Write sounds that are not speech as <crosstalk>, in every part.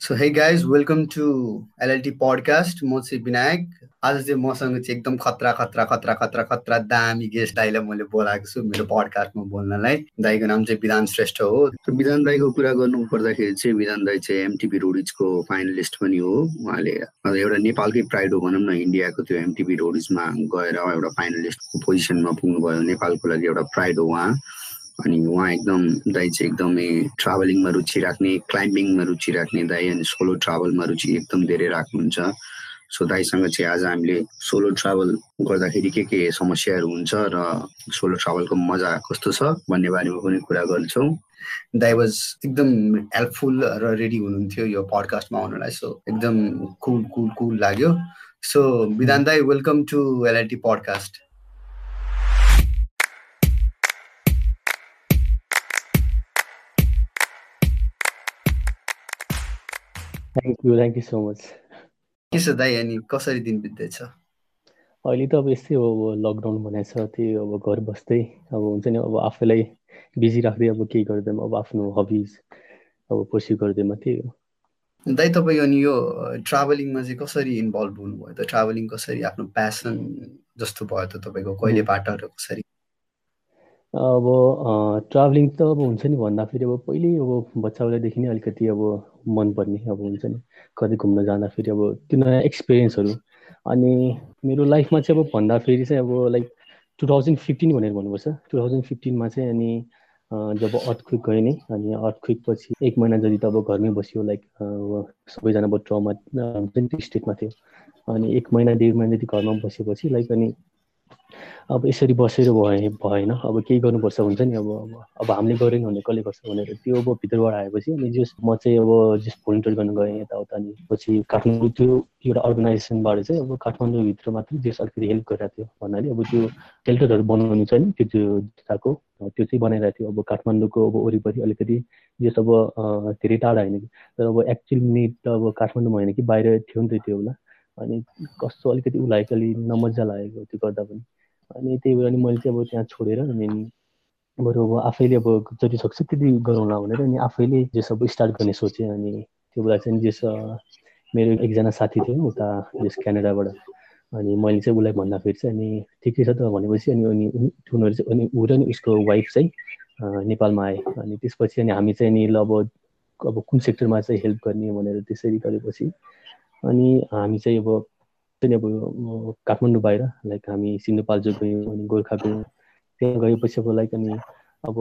So hey guys welcome to LLT podcast म चाहिँ विनायक। आज चाहिँ मसँग चाहिँ एकदम खतरा खतरा खतरा खतरा खतरा दामी गेस्ट दाईलाई मैले बोलाएको छु मेरो पडकास्टमा बोल्नलाई। दाईको नाम चाहिँ विधान श्रेष्ठ हो। विधान दाईको कुरा गर्नु पर्दाखेरि चाहिँ विधान दाई चाहिँ एमटिभी रोडिजको फाइनलिस्ट पनि हो। उहाँले एउटा नेपालकै प्राइड हो भनौँ न इन्डियाको त्यो एमटिभी रोडिजमा गएर एउटा फाइनलिस्टको पोजिसनमा पुग्नुभयो। नेपालको लागि एउटा प्राइड हो उहाँ। अनि उहाँ एकदम दाई चाहिँ एकदमै ट्राभलिङमा रुचि राख्ने क्लाइम्बिङमा रुचि राख्ने दाई अनि सोलो ट्राभलमा रुचि एकदम धेरै राख्नुहुन्छ। सो दाईसँग चाहिँ आज हामीले सोलो ट्राभल गर्दाखेरि के के समस्याहरू हुन्छ र सोलो ट्राभलको मजा कस्तो छ भन्ने बारेमा पनि कुरा गर्छौँ। दाई वाज एकदम हेल्पफुल र रेडी हुनुहुन्थ्यो यो पडकास्टमा आउनलाई। सो एकदम कुल कुल कुल लाग्यो। सो विधान दाई welcome to LIT podcast thank you thank you so much के छ दाइ अनि कसरी दिन बित्दैछ? अहिले त अब यस्तै हो अब लकडाउन भनेको छ त्यही अब घर बस्दै अब हुन्छ नि अब आफैलाई बिजी राख्दै अब केही गर्दैन अब आफ्नो हबिज अब पछि गर्दैमा त्यही हो। दाइ तपाईँ अनि यो ट्राभलिङमा चाहिँ कसरी इन्भल्भ हुनुभयो त? ट्राभलिङ कसरी आफ्नो प्यासन जस्तो भयो त तपाईँको? कहिलेबाट र कसरी अब ट्राभलिङ त अब हुन्छ नि भन्दाखेरि अब पहिल्यै अब बच्चा बेलादेखि नै अलिकति अब मनपर्ने अब हुन्छ नि। कतै घुम्न जाँदाखेरि अब त्यो नयाँ एक्सपिरियन्सहरू अनि मेरो लाइफमा चाहिँ अब भन्दाखेरि चाहिँ अब लाइक टु थाउजन्ड फिफ्टिन भनेर भन्नुपर्छ। टु थाउजन्ड फिफ्टिनमा चाहिँ अनि जब अर्थक्विक गएँ नि अनि अर्थक्विक पछि एक महिना जति त अब घरमै बस्यो लाइक सबैजना अब ट्रमा स्टेटमा थियो। अनि एक महिना डेढ महिना जति घरमा बसेपछि लाइक अनि अब यसरी बसेर भए भएन अब केही गर्नुपर्छ हुन्छ नि अब अब हामीले गरेन भने कसले गर्छ भनेर। त्यो अब भित्रबाट आएपछि अनि जस म चाहिँ अब जस भोलिन्टियर गर्न गएँ यताउता अनि पछि काठमाडौँ त्यो एउटा अर्गनाइजेसनबाट चाहिँ अब काठमाडौँभित्र मात्रै जस अलिकति हेल्प गरिरहेको थियो भन्नाले अब त्यो सेल्टरहरू बनाउनु छ नि त्यो त्यो जुत्ताको त्यो चाहिँ बनाइरहेको थियो। अब काठमाडौँको अब वरिपरि अलिकति जस अब धेरै टाढा होइन कि। तर अब एक्चुअली निड त अब काठमाडौँमा होइन कि बाहिर थियो नि त त्यो बेला अनि कस्तो अलिकति उसलाई अलिक नमजा लागेको त्यो गर्दा पनि। अनि त्यही भएर अनि मैले चाहिँ अब त्यहाँ छोडेर अनि बरु अब आफैले अब जति सक्छ त्यति गरौँला भनेर अनि आफैले जे सब स्टार्ट गर्ने सोचेँ। अनि त्यो बेला चाहिँ जेस मेरो एकजना साथी थियो उता जस क्यानाडाबाट। अनि मैले चाहिँ उसलाई भन्दाखेरि चाहिँ अनि ठिकै छ त भनेपछि अनि अनि उनीहरू चाहिँ अनि ऊ र नि उसको वाइफ चाहिँ नेपालमा आए। अनि त्यसपछि अनि हामी चाहिँ नि ल अब अब कुन सेक्टरमा चाहिँ हेल्प गर्ने भनेर त्यसरी गरेपछि। अनि हामी चाहिँ अब चाहिँ अब काठमाडौँ बाहिर लाइक हामी सिन्धुपाल्चोक गयौँ अनि गोर्खा गयौँ त्यहाँ गएपछि अब लाइक अनि अब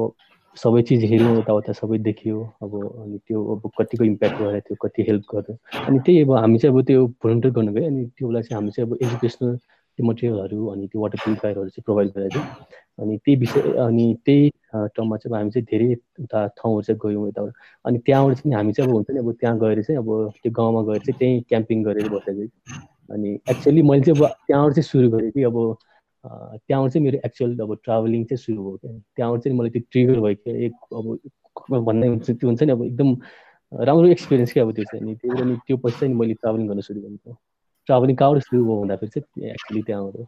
सबै चिज हेऱ्यौँ यताउता सबै देखियो अब अनि त्यो अब कतिको इम्प्याक्ट गरेर थियो कति हेल्प गर्यो। अनि त्यही अब हामी चाहिँ अब त्यो भोलिन्टियर गर्नु गयो अनि त्यो बेला चाहिँ हामी चाहिँ अब एजुकेसनल त्यो मटेरियलहरू अनि त्यो वाटर प्युरिफायरहरू चाहिँ प्रोभाइड गरेको थियो। अनि त्यही विषय अनि त्यही टर्ममा चाहिँ हामी चाहिँ धेरै उता ठाउँहरू चाहिँ गयौँ यताबाट अनि त्यहाँबाट चाहिँ हामी चाहिँ अब हुन्छ नि अब त्यहाँ गएर चाहिँ अब त्यो गाउँमा गएर चाहिँ त्यहीँ क्याम्पिङ गरेर बसेको अनि एक्चुअली मैले चाहिँ अब त्यहाँबाट चाहिँ सुरु गरेँ कि अब त्यहाँबाट चाहिँ मेरो एक्चुअल अब ट्राभलिङ चाहिँ सुरु भयो क्या। त्यहाँबाट चाहिँ मलाई त्यो ट्रिगर भयो कि एक अब भन्ने हुन्छ त्यो हुन्छ नि अब एकदम राम्रो एक्सपिरियन्स क्या अब त्यो चाहिँ। अनि त्यही भएर त्यो पछि चाहिँ मैले ट्राभलिङ गर्न सुरु गरेको ट्राभलिङ कहाँबाट सुरु भयो भन्दाखेरि चाहिँ एक्चुली त्यहाँबाट।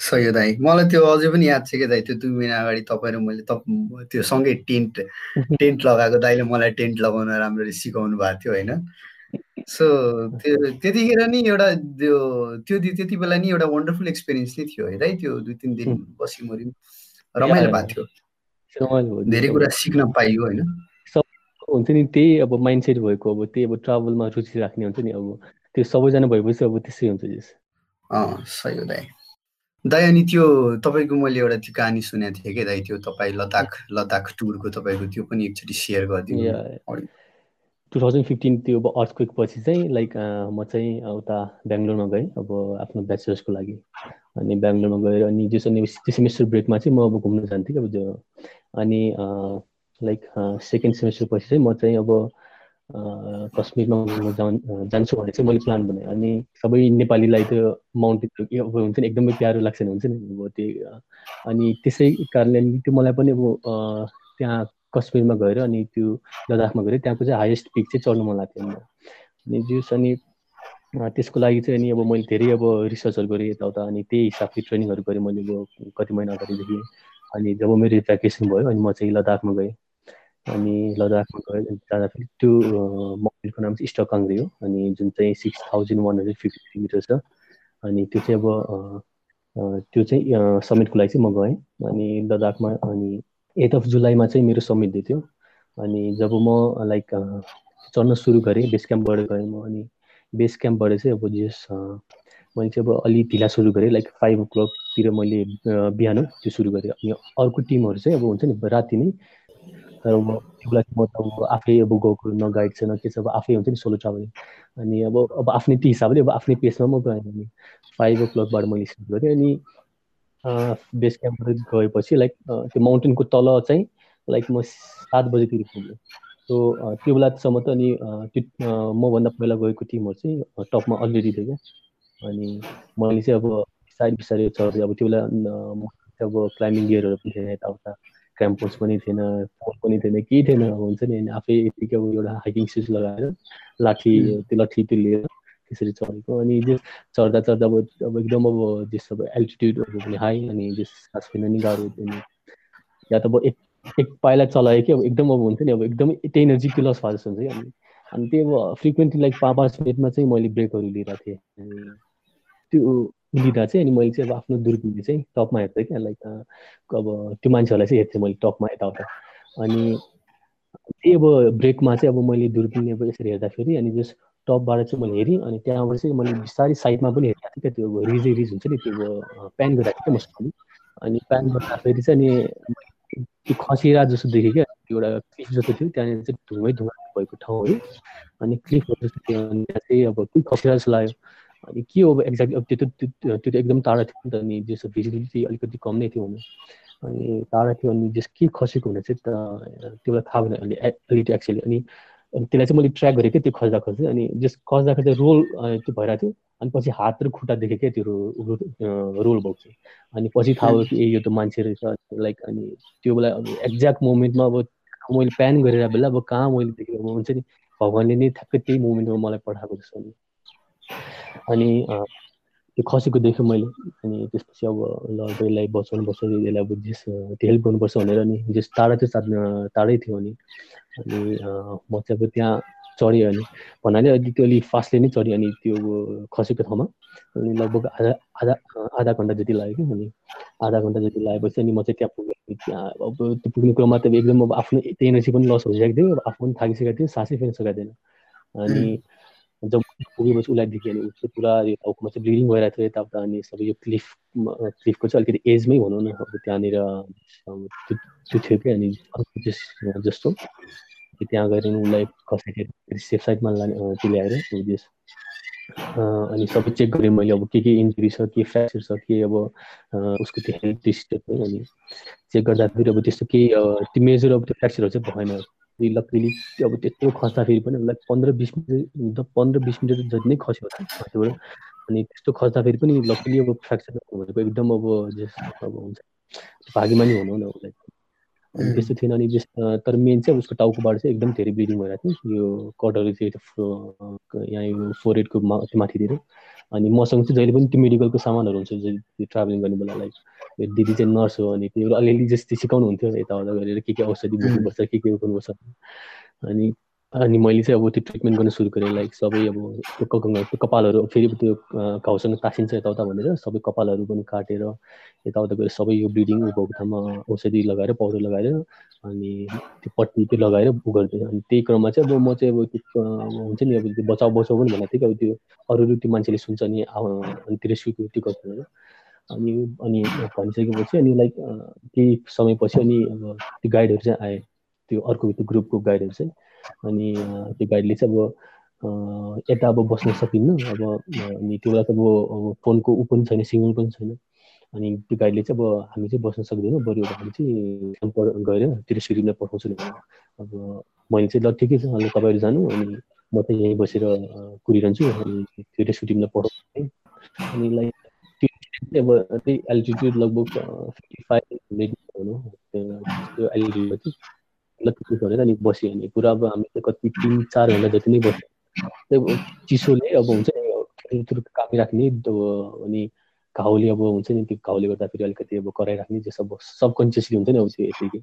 सही हो दाइ। मलाई त्यो अझै पनि याद छ क्या दाइ त्यो दुई महिना अगाडि तपाईँ र मैले त त्यो सँगै टेन्ट <laughs> टेन्ट लगाएको दाइले मलाई टेन्ट लगाउन राम्ररी सिकाउनु भएको थियो होइन? सो त्यो त्यतिखेर नि एउटा त्यो त्यो त्यति बेला नि एउटा वन्डरफुल एक्सपिरियन्स नै थियो है त्यो दुई तिन दिन बसी मरि रमाइलो भएको थियो। धेरै कुरा सिक्न पाइयो होइन? हुन्छ नि त्यही अब माइन्ड सेट भएको अब त्यही अब ट्राभलमा रुचि राख्ने हुन्छ नि अब। त्यो सबैजना भएपछि अब त्यसै हुन्छ जस। अँ सही हो दाइ। दाइ अनि त्यो तपाईँको मैले एउटा त्यो कहानी सुनेको थिएँ कि दाइ? त्यो तपाईँ लद्दाख लद्दाख टुरको तपाईँको त्यो पनि एकचोटि सेयर गरिदिनु टु थाउजन्ड फिफ्टिन त्यो अब अर्थक्विक पछि चाहिँ लाइक म चाहिँ उता बेङ्गलोरमा गएँ अब आफ्नो ब्याचलर्सको लागि। अनि बेङ्गलोरमा गएर अनि अनि त्यो सेमेस्टर ब्रेकमा चाहिँ म अब घुम्न जान्थेँ अब त्यो। अनि लाइक सेकेन्ड सेमेस्टर पछि चाहिँ म चाहिँ अब कश्मीरमा म जान् जान्छु भने चाहिँ मैले प्लान बनाएँ। अनि सबै नेपालीलाई त्यो माउन्टेन अब हुन्छ नि एकदमै प्यारो लाग्छ नि हुन्छ नि अब त्यो अनि त्यसै कारणले त्यो मलाई पनि अब त्यहाँ कश्मीरमा गएर अनि त्यो लद्दाखमा गएर त्यहाँको चाहिँ हाइएस्ट पिक चाहिँ चढ्नु मन लाग्थ्यो अनि जुस अनि त्यसको लागि चाहिँ अनि अब मैले धेरै अब रिसर्चहरू गरेँ यताउता अनि त्यही हिसाबले ट्रेनिङहरू गरेँ मैले अब कति महिना अगाडिदेखि। अनि जब मेरो भ्याकेसन भयो अनि म चाहिँ लद्दाखमा गएँ। अनि लद्दाखमा गयो जाँदाखेरि त्यो मन्दिरको नाम चाहिँ स्टकाङ्ग्री हो। अनि जुन चाहिँ six thousand one hundred fifty metre छ। अनि त्यो चाहिँ अब त्यो चाहिँ समिटको लागि चाहिँ म गएँ। अनि लद्दाखमा अनि एट अफ जुलाईमा चाहिँ मेरो समिट दिएको थियो। अनि जब म लाइक चढ्न सुरु गरेँ बेस क्याम्पबाट गएँ म अनि बेस क्याम्पबाट चाहिँ अब जस मैले चाहिँ अब अलि ढिला सुरु गरेँ लाइक फाइभ ओ क्लकतिर मैले बिहान त्यो सुरु गरेँ। अनि अर्को टिमहरू चाहिँ अब हुन्छ नि राति नै। तर म त्यो लागि म त अब आफै अब गएको न गाइड छ न के छ अब आफै हुन्छ नि सोलो ट्राभलिङ अनि अब अब आफ्नै त्यो हिसाबले अब आफ्नै पेसमा म गएँ। अनि फाइभ ओ क्लकबाट मैले सुरु गरेँ। अनि बेस क्याम्पबाट गएपछि लाइक त्यो माउन्टेनको तल चाहिँ लाइक म सात बजीतिर पुगेँ सो त्यो बेलासम्म त अनि त्यो मभन्दा पहिला गएको टिमहरू चाहिँ टपमा अलरेडी थियो क्या। अनि मैले चाहिँ अब बिस्तारै बिस्तारै चढेँ। अब त्यो बेला अब क्लाइम्बिङ गियरहरू पनि थिएन यताउता। क्याम्पोस पनि थिएन फोन पनि थिएन केही थिएन। अब हुन्छ नि अनि आफै यतिकै अब एउटा हाइकिङ सुज लगाएर लाठी त्यो लाठी त्यो लिएर त्यसरी चढेको अनि चढ्दा चढ्दा अब एकदम अब जस अब एल्टिट्युडहरू पनि हाई अनि जस सास फेर्न नि गाह्रो अनि या त अब एक एक पाइला चलायो कि अब एकदम अब हुन्छ नि अब एकदमै त्यही एनर्जी लस भए जस्तो हुन्छ कि अनि अनि त्यो अब फ्रिक्वेन्टली लाइक पाँच पाँच मिनटमा चाहिँ मैले ब्रेकहरू लिइरहेको थिएँ। त्यो लिँदा चाहिँ अनि मैले चाहिँ अब आफ्नो दुर्बिनले चाहिँ टपमा हेर्थेँ क्या लाइक अब त्यो मान्छेहरूलाई चाहिँ हेर्थेँ मैले टपमा यताउता। अनि त्यही अब ब्रेकमा चाहिँ अब मैले दुर्बिनले अब यसरी हेर्दाखेरि अनि जस टपबाट चाहिँ मैले हेरेँ अनि त्यहाँबाट चाहिँ मैले बिस्तारै साइडमा पनि हेरेको थिएँ। क्या त्यो रिजै रिज हुन्छ नि त्यो प्यान गरिरहेको थिएँ मसँग अनि प्यान गर्दाखेरि चाहिँ अनि त्यो खसिरा जस्तो देखेँ क्या एउटा क्लिफ जस्तो थियो। त्यहाँनिर चाहिँ धुमै धुवा भएको ठाउँहरू अनि क्लिफहरू जस्तो थियो अनि त्यहाँ चाहिँ अब के खसिरा जस्तो लाग्यो। अनि के हो अब एक्ज्याक्टली अब त्यो त त्यो त एकदम टाढा थियो नि त अनि जस्तो भिजिबिलिटी अलिकति कम नै थियो भने। अनि टाढा थियो अनि जस के खसेको हुने चाहिँ त्यो बेला थाहा भएन। अलिकति एक्चुली अनि त्यसलाई चाहिँ मैले ट्र्याक गरेँ क्या त्यो खस्दा खस्दै अनि जस खस्दा खस्दा रोल त्यो भइरहेको थियो। अनि पछि हात र खुट्टा देखेँ क्या त्यो रोल भएको चाहिँ अनि पछि थाहा भयो कि ए यो त मान्छे रहेछ। लाइक अनि त्यो बेला अब एक्ज्याक्ट मोमेन्टमा अब मैले प्यान गरेर बेला अब कहाँ मैले देखेको हुन्छ नि? भगवान्ले नै ठ्याक्कै त्यही मोमेन्टमा मलाई पठाएको जस्तो अनि त्यो खसेको देखेँ मैले। अनि त्यसपछि अब ल यसलाई बचाउनुपर्छ यसलाई अब जेस त्यो हेल्प गर्नुपर्छ भनेर नि जेस टाढा चाहिँ टाढै थियो अनि अनि म चाहिँ अब त्यहाँ चढेँ अनि। भन्नाले अहिले त्यो अलिक फास्टले नै चढेँ अनि त्यो खसेको ठाउँमा। अनि लगभग आधा आधा आधा घन्टा जति लाग्यो कि अनि आधा घन्टा जति लागेपछि अनि म चाहिँ त्यहाँ पुगेँ त्यहाँ अब त्यो पुग्ने क्रममा त एकदम अब आफ्नो एनर्जी पनि लस भइसकेको थियो आफू पनि थाकिसकेको थियो सासै फेर्न सकेको थिएन। अनि जब पुगेपछि उसलाई देखेँ अनि उसले पुरा यो टाउकोमा चाहिँ ब्लिडिङ भइरहेको थियो यताउता अनि सबै यो क्लिफ क्लिफको चाहिँ अलिकति एजमै भनौँ न अब त्यहाँनिर त्यो थियो कि अनि जस्तो त्यहाँ गएर उसलाई कसैले सेफ साइडमा लाने ल्याएर उदेश अनि सबै चेक गरेँ मैले अब के के इन्जुरी छ के फ्रेक्चर छ के अब उसको त्यो हेल्थ स्टेट अनि चेक गर्दाखेरि अब त्यस्तो केही मेजर अब त्यो फ्रेक्चरहरू चाहिँ भएन लक्कीली अब त्यत्रो खस्दाखेरि पनि उसलाई पन्ध्र बिस मिनट पन्ध्र बिस मिनट जति नै खस्यो खस्योबाट। अनि त्यस्तो खस्दाखेरि पनि लक्कीली अब फ्रेक्चर भनेको एकदम अब अब हुन्छ। भागीमा नि हुनु न उसलाई। त्यस्तो थिएन अनि तर मेन चाहिँ उसको टाउकोबाट चाहिँ एकदम धेरै ब्लिडिङ भइरहेको थियो। यो कटहरू चाहिँ यहाँ यो फोरेडको मा माथितिर अनि मसँग चाहिँ जहिले पनि त्यो मेडिकलको सामानहरू हुन्छ त्यो ट्राभलिङ गर्ने बेला लाइक दिदी चाहिँ नर्स हो अनि त्यो अलिअलि जस्तै सिकाउनु हुन्थ्यो यताउता गरेर के के औषधि बोक्नुपर्छ के के गर्नुपर्छ अनि अनि मैले चाहिँ अब त्यो ट्रिटमेन्ट गर्न सुरु गरेँ लाइक सबै अब त्यो कपालहरू फेरि त्यो घाउसँग तासिन्छ यताउता भनेर सबै कपालहरू पनि काटेर यताउता गएर सबै यो ब्लिडिङ भएको ठाउँमा औषधि लगाएर पाउडर लगाएर अनि त्यो पट्टी त्यो लगाएर उ गर्थेँ अनि त्यही क्रममा चाहिँ अब म चाहिँ अब हुन्छ नि अब त्यो बचाउ बचाउ पनि भनेको थिएँ कि अब त्यो अरू त्यो मान्छेले सुन्छ नि अनि त्यो रेस्क्युको त्यो गर्छ अनि अनि भनिसकेपछि अनि लाइक केही समयपछि अनि अब त्यो गाइडहरू चाहिँ आए। त्यो अर्को त्यो ग्रुपको गाइडहरू चाहिँ। अनि त्यो गाइडले चाहिँ अब यता अब बस्न सकिन्न। अब अनि त्यो बेला त अब फोनको ऊ पनि छैन सिग्नल पनि छैन। अनि त्यो गाइडले चाहिँ अब हामी चाहिँ बस्न सक्दैनौँ। बरु हामी चाहिँ गएर त्यो सिरिमलाई पठाउँछु अब मैले चाहिँ ल ठिकै छ। अनि तपाईँहरू जानु। अनि म चाहिँ यहीँ बसेर कुरिरहन्छु। अनि त्यो रेस्क्यु टिमलाई पठाउँछु अनि लाइक अब त्यही एल्टिट्युड लगभग फिफ्टी फाइभ हन्ड्रेड भनौँ त्यो लक्की गरेर अनि बस्यो अनि पुरा अब हामी चाहिँ कति तिन चार घन्टा जति नै बस्यो। चिसोले अब हुन्छ नि कामिराख्ने अनि घाउले अब हुन्छ नि त्यो घाउले गर्दाखेरि अलिकति अब कराइराख्ने जे सब सबकन्सियसली हुन्छ नि अब त्यो यतिकै।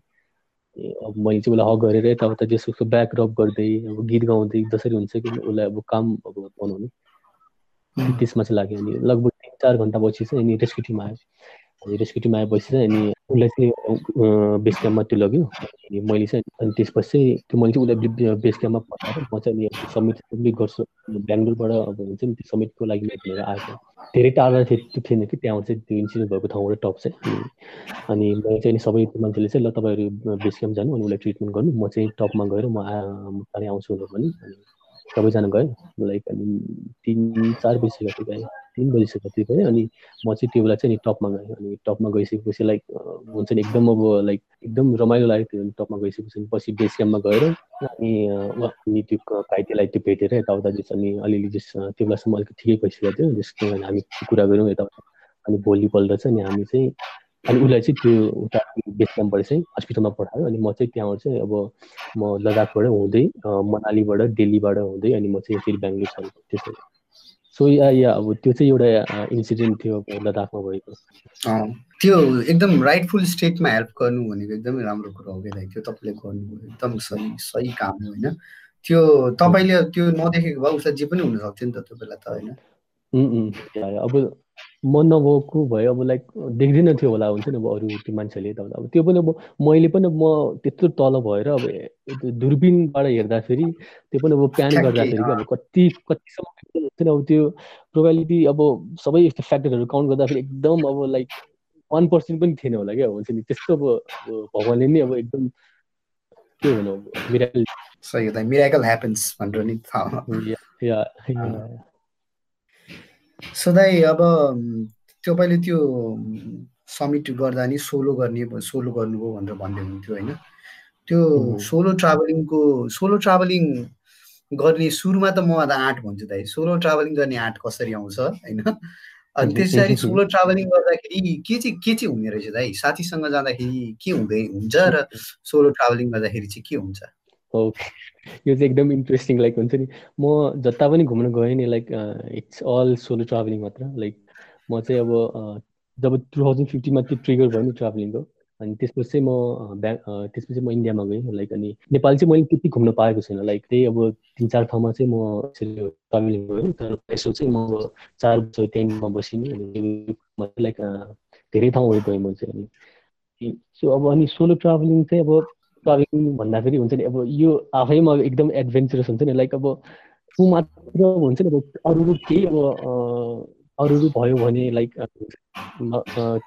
अब मैले चाहिँ उसलाई हक गरेर यताउता जस उसको ब्याक रप गर्दै अब गीत गाउँदै जसरी हुन्छ कि उसलाई अब काम अब बनाउने। त्यसमा चाहिँ लाग्यो अनि लगभग तिन चार घन्टा पछि चाहिँ अनि रेस्क्यु टिम आयो। अनि रेस्क्यु टिम आएपछि चाहिँ अनि उसलाई चाहिँ बेस क्याम्पमा त्यो लग्यो अनि मैले चाहिँ अनि त्यसपछि चाहिँ त्यो मैले चाहिँ उसलाई बेस क्याम्पमा पठाएर म चाहिँ समिट सब्मिट गर्छु बेङ्गलोरबाट अब हुन्छ नि त्यो समिटको लागि भनेर आएको धेरै टाढा थियो त्यो थिएन कि त्यहाँ चाहिँ त्यो इन्सिडेन्ट भएको ठाउँबाट टप चाहिँ अनि मैले चाहिँ सबै मान्छेले चाहिँ ल तपाईँहरू बेस क्याम्प जानु अनि उसलाई ट्रिटमेन्ट गर्नु म चाहिँ टपमा गएर म आउँछु भनेर पनि सबैजना गयो लाइक अनि तिन चार बजीसक्यो गएँ तिन बजीसक्यो त्यो गएँ अनि म चाहिँ त्यो बेला चाहिँ नि टपमा गएँ अनि टपमा गइसकेपछि लाइक हुन्छ नि एकदम अब लाइक एकदम रमाइलो लाग्यो त्यो टपमा गइसकेपछि पछि बेस क्याम्पमा गएर अनि अनि त्यो घाइतेलाई त्यो भेटेर यताउता जस अनि अलिअलि जस त्यो बेलासम्म अलिक ठिकै भइसकेको थियो जसको हामी कुरा गऱ्यौँ यताउता अनि भोलिपल्ट चाहिँ अनि हामी चाहिँ अनि उसलाई चाहिँ त्यो उता बेस क्याम्पबाट चाहिँ हस्पिटलमा पठायो अनि म चाहिँ त्यहाँबाट चाहिँ अब म लद्दाखबाट हुँदै मनालीबाट दिल्लीबाट हुँदै अनि म चाहिँ फेरि बेङ्गलोर छ त्यसरी सो या या अब त्यो चाहिँ एउटा इन्सिडेन्ट थियो लद्दाखमा भएको। त्यो एकदम राइटफुल स्टेटमा हेल्प गर्नु भनेको एकदमै राम्रो कुरो हो क्या त्यो तपाईँले गर्नु एकदम सही सही काम हो होइन? त्यो तपाईँले त्यो नदेखेको भए उसलाई जे पनि हुनसक्थ्यो नि त त्यो बेला त होइन? अब म नभएको भए अब लाइक देख्दिनँ थियो होला हुन्छ नि अब अरू त्यो मान्छेले त अब त्यो पनि अब मैले पनि म त्यत्रो तल भएर अब दुर्बिनबाट हेर्दाखेरि त्यो पनि अब प्यान गर्दाखेरि अब कति कतिसम्म हुन्छ नि अब त्यो प्रोबाबिलिटी अब सबै यस्तो फ्याक्टरहरू काउन्ट गर्दाखेरि एकदम अब लाइक वान पर्सेन्ट पनि थिएन होला क्या हुन्छ नि। त्यस्तो अब भगवान्ले नै अब एकदम के भन्नु मिराकल सही मिराकल ह्यापन्स भनेर नि सधैँ अब त्यो पहिले त्यो समिट गर्दा नि सोलो गर्ने सोलो गर्नुभयो भनेर भन्दै हुनुहुन्थ्यो होइन। त्यो सोलो ट्राभलिङको सोलो ट्राभलिङ गर्ने सुरुमा त म त आँट भन्छु दाइ। सोलो ट्राभलिङ गर्ने आँट कसरी आउँछ होइन? अनि त्यसरी सोलो ट्राभलिङ गर्दाखेरि के चाहिँ के चाहिँ हुने रहेछ दाइ? साथीसँग जाँदाखेरि के हुँदै हुन्छ र <laughs> सोलो ट्राभलिङ गर्दाखेरि चाहिँ के हुन्छ? हो <laughs> यो चाहिँ एकदम इन्ट्रेस्टिङ लाइक हुन्छ नि। म जता पनि घुम्न गएँ नि like it's all solo travelling मात्र। लाइक म चाहिँ अब जब टु थाउजन्ड फिफ्टिनमा त्यो ट्रिगर भयो नि ट्राभलिङको अनि त्यसपछि चाहिँ म ब्या त्यसपछि म इन्डियामा गएँ। लाइक अनि नेपाल चाहिँ मैले त्यति घुम्न पाएको छैन। लाइक त्यही अब तिन चार ठाउँमा चाहिँ म ट्राभलिङ गएँ तर यसो चाहिँ म चार वर्ष त्यहीँमा बसिने। अनि लाइक धेरै ठाउँहरू गएँ म चाहिँ अनि। सो अब अनि सोलो ट्राभलिङ चाहिँ अब ट्राभलिङ भन्दाखेरि हुन्छ नि अब यो आफैमा एकदम एडभेन्चरस हुन्छ नि लाइक अब ऊ मात्र हुन्छ नि अब अरू केही अब अरू भयो भने लाइक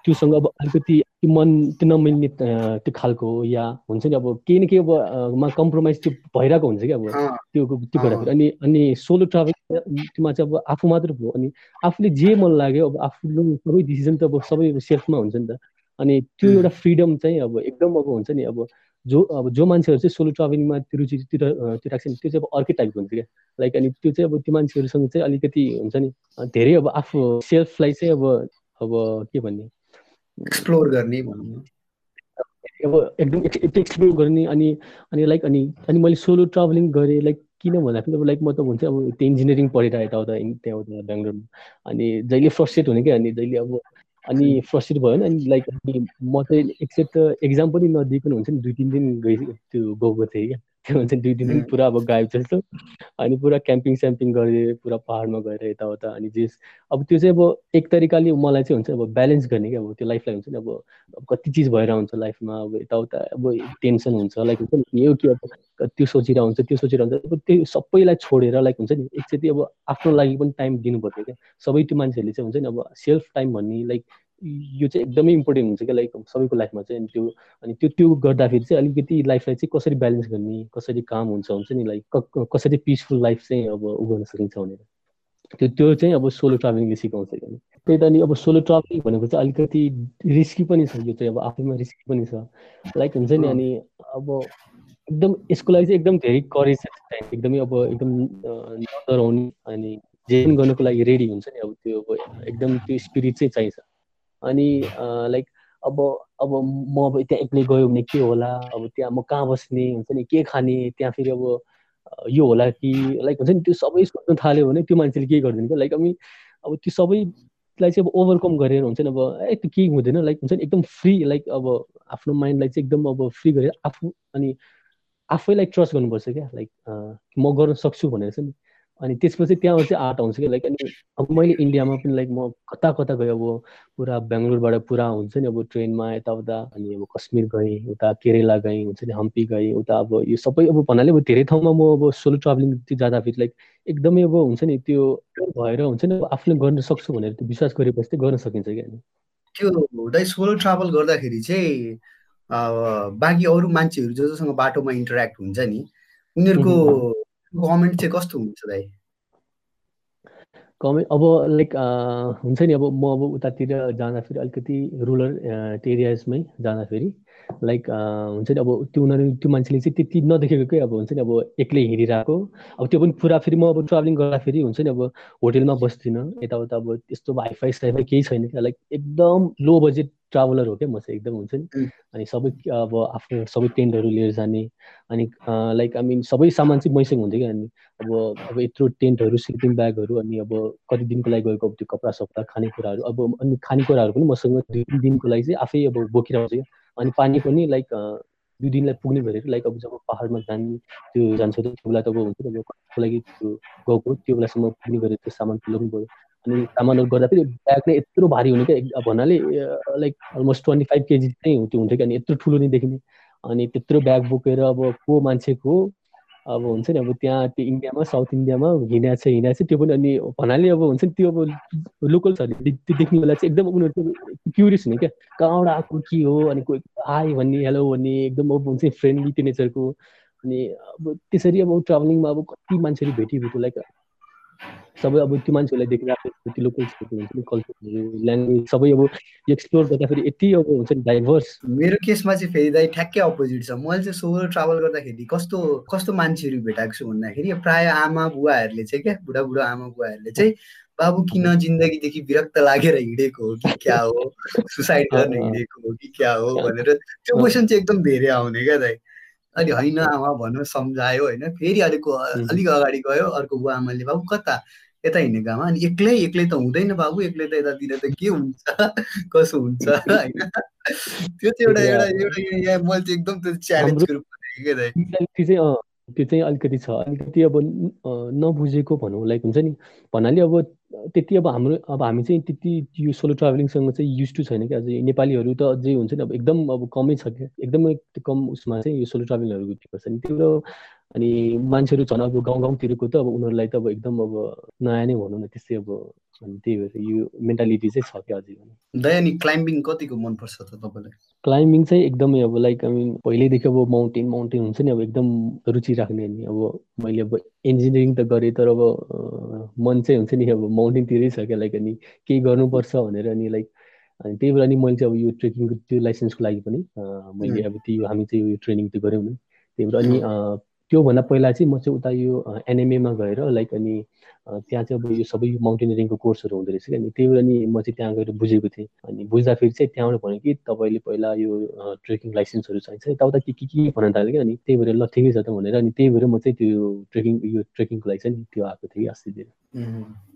त्योसँग अब अलिकति मन त्यो नमिल्ने त्यो खालको या हुन्छ नि अब केही न केही अब मा कम्प्रोमाइज त्यो भइरहेको हुन्छ कि अब त्यो त्यो गर्दाखेरि अनि अनि सोलो ट्राभलिङमा चाहिँ अब आफू मात्र भयो अनि आफूले जे मन लाग्यो अब आफूले सबै डिसिजन त अब सबै सेल्फमा हुन्छ नि त। अनि त्यो एउटा फ्रिडम चाहिँ अब एकदम अब हुन्छ नि अब जो अब जो मान्छेहरू चाहिँ सोलो ट्राभलिङमा त्यो रुचितिर त्यो राख्छ नि त्यो चाहिँ अब अर्कै टाइपको हुन्छ क्या। लाइक अनि त्यो चाहिँ अब त्यो मान्छेहरूसँग चाहिँ अलिकति हुन्छ नि धेरै अब आफू सेल्फलाई चाहिँ अब अब के भन्ने? एक्सप्लोर गर्ने अब एकदम एक्सप्लोर गर्ने अनि अनि लाइक अनि अनि मैले सोलो ट्राभलिङ गरेँ लाइक किन भन्दाखेरि अब लाइक म त हुन्छ अब त्यो इन्जिनियरिङ पढेर यताउता त्यहाँउता बेङ्गलोरमा। अनि जहिले फ्रस्ट्रेट हुने क्या अनि जहिले अब अनि फ्रस्ट्रेट भयो अनि लाइक म चाहिँ एक्सेप्ट एक्जाम पनि नदिइकन हुन्छ नि दुई तिन दिन गइ त्यो गएको थिएँ क्या। त्यो हुन्छ दुई तिन दिन पुरा अब गायब जस्तो। अनि पुरा क्याम्पिङ स्याम्पिङ गरेँ पुरा पाहाडमा गएर यताउता। अनि जे अब त्यो चाहिँ अब एक तरिकाले मलाई चाहिँ हुन्छ अब ब्यालेन्स गर्ने क्या अब त्यो लाइफलाई हुन्छ नि अब कति चिज भएर हुन्छ लाइफमा अब यताउता अब टेन्सन हुन्छ। लाइक हुन्छ नि यो कि अब त्यो सोचिरहेको हुन्छ त्यो सोचिरहेको हुन्छ। अब त्यो सबैलाई छोडेर लाइक हुन्छ नि एकचोटि अब आफ्नो लागि पनि टाइम दिनुपर्छ क्या। सबै त्यो मान्छेहरूले चाहिँ हुन्छ नि अब सेल्फ टाइम भन्ने लाइक यो चाहिँ एकदमै इम्पोर्टेन्ट हुन्छ क्या लाइक सबैको लाइफमा चाहिँ। अनि त्यो अनि त्यो त्यो गर्दाखेरि चाहिँ अलिकति लाइफलाई चाहिँ कसरी ब्यालेन्स गर्ने कसरी काम हुन्छ हुन्छ नि? लाइक कसरी पिसफुल लाइफ चाहिँ अब उ गर्न सकिन्छ भनेर। त्यो त्यो चाहिँ अब सोलो ट्राभलिङले सिकाउँछ कि त्यही त अनि अब सोलो ट्राभलिङ भनेको चाहिँ अलिकति रिस्की पनि छ। यो चाहिँ अब आफैमा रिस्की पनि छ। लाइक हुन्छ नि? अनि अब एकदम यसको लागि चाहिँ एकदम धेरै करेज एकदमै अब एकदम नडराउने अनि जे पनि गर्नुको लागि रेडी हुन्छ नि? अब त्यो अब एकदम त्यो स्पिरिट चाहिँ चाहिन्छ। अनि लाइक अब अब म अब त्यहाँ एक्लै गयो भने के होला? अब त्यहाँ म कहाँ बस्ने हुन्छ नि? के खाने? त्यहाँ फेरि अब यो होला कि? लाइक हुन्छ नि त्यो सबै सोध्नु थाल्यो भने त्यो मान्छेले के गरिदिनु क्या। लाइक अनि अब त्यो सबै त्यसलाई चाहिँ अब ओभरकम गरेर हुन्छ नि अब ए त्यो केही हुँदैन। लाइक हुन्छ नि एकदम फ्री लाइक अब आफ्नो माइन्डलाई चाहिँ एकदम अब फ्री गरेर आफू अनि आफैलाई ट्रस्ट गर्नुपर्छ क्या। लाइक म गर्न सक्छु भनेर चाहिँ अनि त्यसपछि त्यहाँ चाहिँ आर्ट आउँछ कि लाइक अनि अब मैले इन्डियामा पनि लाइक म कता कता गएँ अब पुरा बेङ्गलोरबाट पुरा हुन्छ नि अब ट्रेनमा यताउता अनि अब कश्मीर गएँ उता केरेला गएँ हुन्छ नि हम्पी गएँ उता अब यो सबै अब भन्नाले अब धेरै ठाउँमा म अब सोलो ट्राभलिङ जाँदाखेरि लाइक एकदमै अब हुन्छ नि त्यो भएर हुन्छ नि अब आफूले गर्न सक्छु भनेर त्यो विश्वास गरेपछि चाहिँ गर्न सकिन्छ क्या। त्यो दाइ सोलो ट्राभल गर्दाखेरि चाहिँ बाँकी अरू मान्छेहरू जो जोसँग बाटोमा इन्टरेक्ट हुन्छ नि उनीहरूको कमेन्ट चाहिँ कस्तो हुन्छ दाइ? कमेन्ट अब लाइक हुन्छ नि अब म अब उतातिर जाँदाखेरि अलिकति रुरल एरियाजमै जाँदाखेरि लाइक हुन्छ नि अब त्यो उनीहरू त्यो मान्छेले चाहिँ त्यति नदेखेकै अब हुन्छ नि अब एक्लै हिँडिरहेको। अब त्यो पनि पुरा फेरि म अब ट्राभलिङ गर्दाखेरि हुन्छ नि अब होटेलमा बस्दिनँ। यताउता अब त्यस्तो वाइफाई साइफाई केही छैन क्या। लाइक एकदम लो बजेट ट्राभलर हो क्या म चाहिँ एकदम हुन्छ नि। अनि सबै अब आफ्नो सबै टेन्टहरू लिएर जाने। अनि लाइक आई मिन सबै सामान चाहिँ मैसँग हुन्थ्यो क्या। अनि अब अब यत्रो टेन्टहरू स्लिपिङ ब्यागहरू अनि अब कति दिनको लागि गएको अब त्यो कपडा सपडा खानेकुराहरू अब अनि खानेकुराहरू पनि मसँग दुई तिन दिनको लागि चाहिँ आफै अब बोकिरहेको क्या अनि पानी पनि लाइक दुई दिनलाई पुग्ने भनेर लाइक अब जब पाहाडमा जाने त्यो जान्छ त्यो बेला त अब हुन्छ नि लागि त्यो गएको त्यो बेलासम्म पुग्ने गरेर त्यो सामान तुल्याउनु पऱ्यो अनि सामानहरू गर्दा फेरि ब्याग नै यत्रो भारी हुने क्या भन्नाले like almost twenty five KG चाहिँ त्यो हुन्थ्यो क्या अनि यत्रो ठुलो नै देखिने। अनि त्यत्रो ब्याग बोकेर अब को मान्छेको अब हुन्छ नि अब त्यहाँ त्यो इन्डियामा साउथ इन्डियामा हिँडेको छ हिँडेको छ त्यो पनि अनि भन्नाले अब हुन्छ नि त्यो अब लोकल्सहरूले त्यो देख्ने बेला चाहिँ एकदम उनीहरू क्युरियस हुने क्या। कहाँबाट आएको के हो? अनि कोही आयो भन्ने हेलो भन्ने एकदम अब हुन्छ फ्रेन्डली त्यो नेचरको अनि अब त्यसरी अब ट्राभलिङमा अब कति मान्छेहरू भेटी भेट्यो लाइक सबै अब त्यो मान्छेहरूलाई देखेर त्यो लोकल्सहरूको हुन्छ नि कल्चरहरू ल्याङ्ग्वेज सबै अब एक्सप्लोर गर्दाखेरि यति अब हुन्छ नि डाइभर्स मेरो केसमा चाहिँ फेरि दाइ ठ्याक्कै अपोजिट छ। मैले चाहिँ सोलो ट्राभल गर्दाखेरि कस्तो कस्तो मान्छेहरू भेटाएको छु भन्दाखेरि प्राय आमा बुवाहरूले चाहिँ क्या बुढा बुढा आमा बुवाहरूले चाहिँ बाबु किन जिन्दगीदेखि विरक्त लागेर हिँडेको हो कि क्या हो? सुसाइड गर्न हिँडेको हो कि क्या हो? भनेर त्यो क्वेसन चाहिँ एकदम धेरै आउने क्या दाइ। अनि होइन आमा भन्नु सम्झायो होइन। फेरि अलिक अलिक अगाडि गयो अर्को बुवा आमाले बाबु कता? यता हिँडेको आमा अनि एक्लै एक्लै त हुँदैन बाबु एक्लै त यतातिर त के हुन्छ? <laughs> कसो हुन्छ होइन? त्यो चाहिँ एउटा एउटा एउटा मैले चाहिँ एकदम त्यो च्यालेन्जको रूपमा चाहिँ त्यो चाहिँ अलिकति छ। अलिकति अब नबुझेको भनौँ लाइक हुन्छ नि। भन्नाले अब त्यति अब हाम्रो अब हामी चाहिँ त्यति यो सोलो ट्राभलिङसँग चाहिँ युज टु छैन क्या। अझै नेपालीहरू त अझै हुन्छ नि अब एकदम अब कमै छ क्या। एकदमै कम उसमा चाहिँ यो सोलो ट्राभलिङहरू छ नि। त्यो अनि मान्छेहरू झन् अब गाउँ गाउँतिरको त अब उनीहरूलाई त अब एकदम अब नयाँ नै भनौँ न त्यस्तै अब अनि त्यही भएर यो मेन्टालिटी चाहिँ छ क्या अझै दयानी क्लाइम्बिङ कतिको मनपर्छ त तपाईँलाई? क्लाइम्बिङ चाहिँ एकदमै अब लाइक आई मिन पहिल्यैदेखि अब माउन्टेन माउन्टेन हुन्छ नि अब एकदम रुचि राख्ने अनि अब मैले अब इन्जिनियरिङ त गरेँ तर अब मन चाहिँ हुन्छ नि अब माउन्टेनतिरै छ क्या लाइक अनि केही गर्नुपर्छ भनेर अनि लाइक अनि त्यही भएर नि मैले चाहिँ अब यो ट्रेकिङको त्यो लाइसेन्सको लागि पनि मैले अब त्यो हामी चाहिँ यो ट्रेनिङ त गऱ्यौँ नि। त्यही भएर अनि त्योभन्दा पहिला चाहिँ म चाहिँ उता यो एनएमएमा गएर लाइक अनि त्यहाँ चाहिँ अब यो सबै माउन्टेनियरिङको कोर्सहरू हुँदो रहेछ क्या अनि त्यही भएर नि म चाहिँ त्यहाँ गएर बुझेको थिएँ। अनि बुझ्दाखेरि चाहिँ त्यहाँबाट भन्यो कि तपाईँले पहिला यो ट्रेकिङ लाइसेन्सहरू चाहिन्छ यताउता के के के भन्न थाल्यो क्या अनि त्यही भएर ल ठिकै छ त भनेर अनि त्यही भएर म चाहिँ त्यो ट्रेकिङ यो ट्रेकिङको लागि चाहिँ त्यो आएको थिएँ कि अस्तितिर